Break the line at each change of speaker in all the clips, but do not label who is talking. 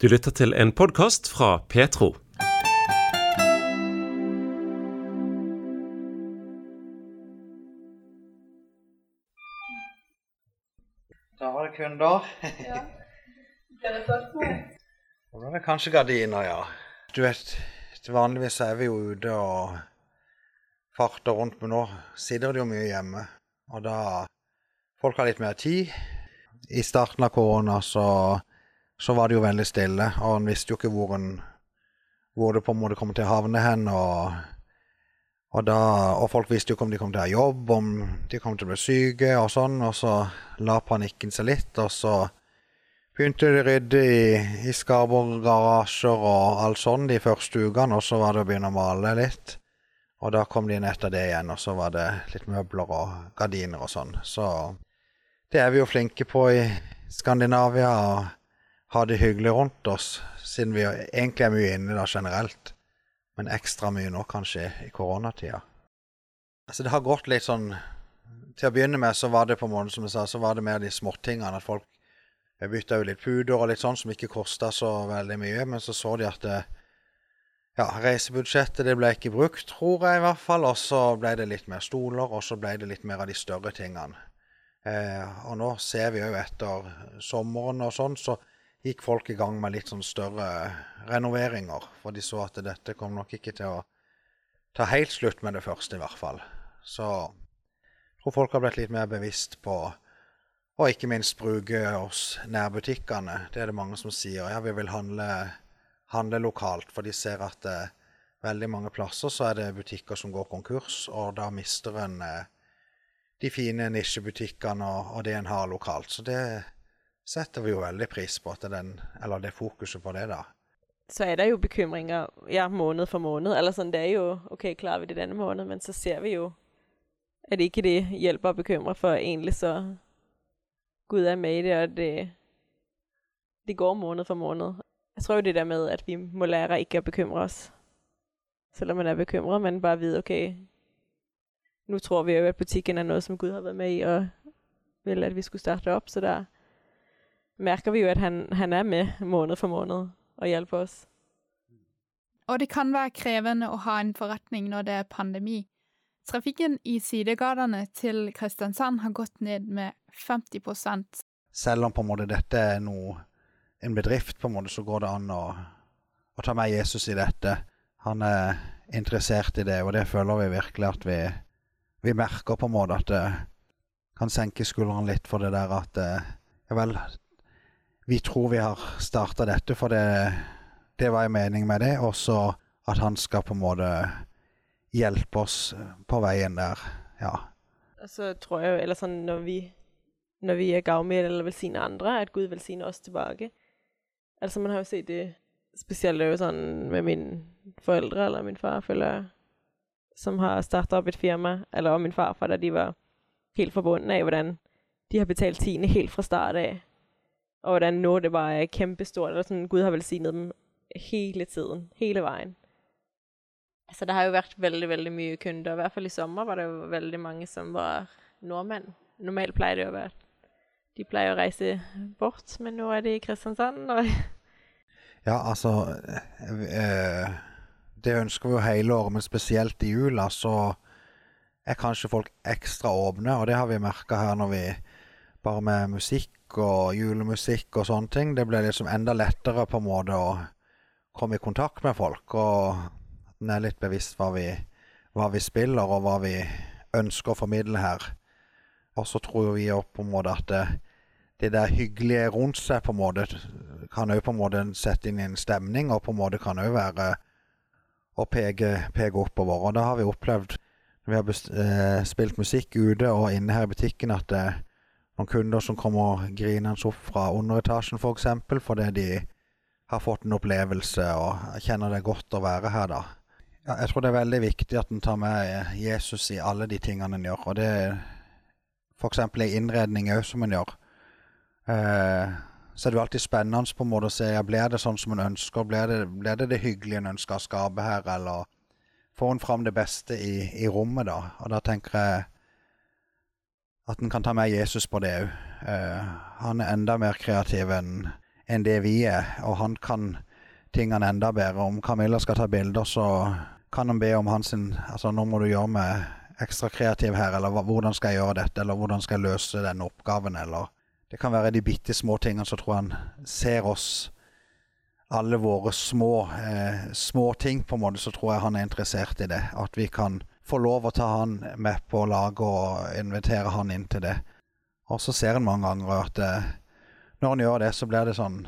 Du lytter til en podkast fra Petro.
Da var det kunder.
Ja. det er det først
Og da er det kanskje gardiner, ja. Du vet, vanligvis er vi jo ute og farter rundt, men nå sitter det jo mye hjemme. Og da Folk har litt mer tid. I starten av korona så, så var det jo veldig stille, og en visste jo ikke hvor, en, hvor det på en måte kom til å havne hen. og og, da, og folk visste jo ikke om de kom til å ha jobb, om de kom til å bli syke og sånn. Og så la panikken seg litt, og så begynte de å rydde i, i garasjer og alt sånn de første ukene. Og så var det å begynne å male litt. Og da kom de inn etter det igjen, og så var det litt møbler og gardiner og sånn. Så det er vi jo flinke på i Skandinavia, å ha det hyggelig rundt oss. Siden vi egentlig er mye inne da generelt men ekstra mye nå kanskje i koronatida. Altså det har gått litt sånn Til å begynne med så var det på en måte, som jeg sa, så var det mer de småtingene. At folk bytta jo litt puder og litt sånn som ikke kosta så veldig mye. Men så så de at det, ja, reisebudsjettet det ble ikke brukt, tror jeg i hvert fall. Og så ble det litt mer stoler, og så ble det litt mer av de større tingene. Eh, og nå ser vi jo etter sommeren og sånn, så gikk folk i gang med litt sånn større renoveringer. For de så at dette kom nok ikke til å ta helt slutt med det første, i hvert fall. Så jeg tror folk har blitt litt mer bevisst på og ikke minst bruke oss nærbutikkene. Det er det mange som sier. Ja, vi vil handle, handle lokalt. For de ser at eh, veldig mange plasser så er det butikker som går konkurs, og da mister en eh, de fine nisjebutikkene og, og det en har lokalt. Så det setter vi jo veldig pris på, at den, eller det fokuset på det, da.
Så er det jo bekymringer ja, måned for måned. Eller sånn, det er jo OK, klarer vi det denne måneden? Men så ser vi jo at ikke det hjelper å bekymre, for egentlig så Gud er med i det, og det, det går måned for måned. Jeg tror jo det der med at vi må lære ikke å bekymre oss, selv om man er bekymret, men bare vite OK, nå tror vi jo at butikken er noe som Gud har vært med i, og ville at vi skulle starte opp. Så der merker vi jo at han, han er med måned for måned og hjelper oss.
Og det kan være krevende å ha en forretning når det er pandemi. Trafikken i sidegatene til Kristiansand har gått ned med 50
Selv om på en måte dette er noe, en bedrift, på en måte, så går det an å, å ta med Jesus i dette. Han er interessert i det, og det føler vi virkelig at vi, vi merker på en måte at det kan senke skuldrene litt for det der at Ja vel, vi tror vi har starta dette, for det, det var en mening med det. Og så at han skal på en måte hjelpe oss på veien der. Ja.
Så tror jeg jo, eller sånn når vi, når vi er gavmilde eller velsigner andre, at Gud velsigner oss tilbake. Altså man har jo sett det spesielt jo sånn med mine foreldre eller min far, føler jeg, som har starta opp et firma, eller min farfar, da de var helt forbundet av hvordan de har betalt tiende helt fra start av. Og hvordan nå det bare er og Eller sånn, Gud har velsignet dem hele tiden. Hele veien. Så det har jo vært veldig veldig mye kunder. I hvert fall i sommer var det jo veldig mange som var nordmenn. Normalt pleier det jo å være De pleier å reise bort, men nå er de i Kristiansand. Og
ja, altså øh, Det ønsker vi jo hele året, men spesielt i jula så er kanskje folk ekstra åpne. Og det har vi merka her når vi bare med musikk og julemusikk og sånne ting. Det ble liksom enda lettere på en måte å komme i kontakt med folk. Og en er litt bevisst hva vi, hva vi spiller, og hva vi ønsker å formidle her. Og så tror vi òg på en måte at det, det der hyggelige rundt seg på en måte kan òg på en måte sette inn en stemning, og på en måte kan òg være å peke, peke, oppover. Og da har vi opplevd, når vi har eh, spilt musikk ute og inne her i butikken, at det, noen kunder som kommer grinende opp fra underetasjen f.eks. For eksempel, fordi de har fått en opplevelse og kjenner det godt å være her, da. Jeg tror det er veldig viktig at en tar med Jesus i alle de tingene en gjør. Og det er f.eks. i innredning òg, som en gjør. Eh, så er det jo alltid spennende på en måte å se ja, blir det sånn som en ønsker. Blir det, blir det det hyggelige en ønsker å skape her, eller får en fram det beste i, i rommet, da? Og da tenker jeg at en kan ta med Jesus på det òg. Uh, han er enda mer kreativ enn en det vi er, og han kan tingene enda bedre. Om Camilla skal ta bilder, så kan han be om hans Altså, nå må du gjøre meg ekstra kreativ her, eller hvordan skal jeg gjøre dette, eller hvordan skal jeg løse denne oppgaven, eller Det kan være de bitte små tingene, som tror han ser oss alle våre små, eh, små ting, på en måte, så tror jeg han er interessert i det. At vi kan få lov å ta han med på laget og invitere han inn til det. Og så ser en mange ganger at eh, når han gjør det, så blir det sånn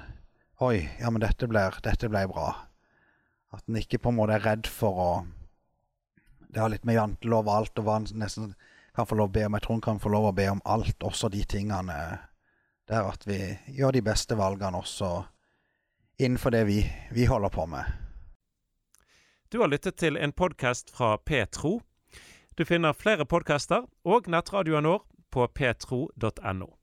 Oi, ja, men dette ble, dette ble bra. At en ikke på en måte er redd for å Det har litt med jantelov og alt, og hva han nesten kan få lov å be om. Jeg tror han kan få lov å be om alt, også de tingene der at vi gjør de beste valgene også innenfor det vi, vi holder på med.
Du har lyttet til en podkast fra Petro. Du finner flere podkaster og nettradioen vår på petro.no.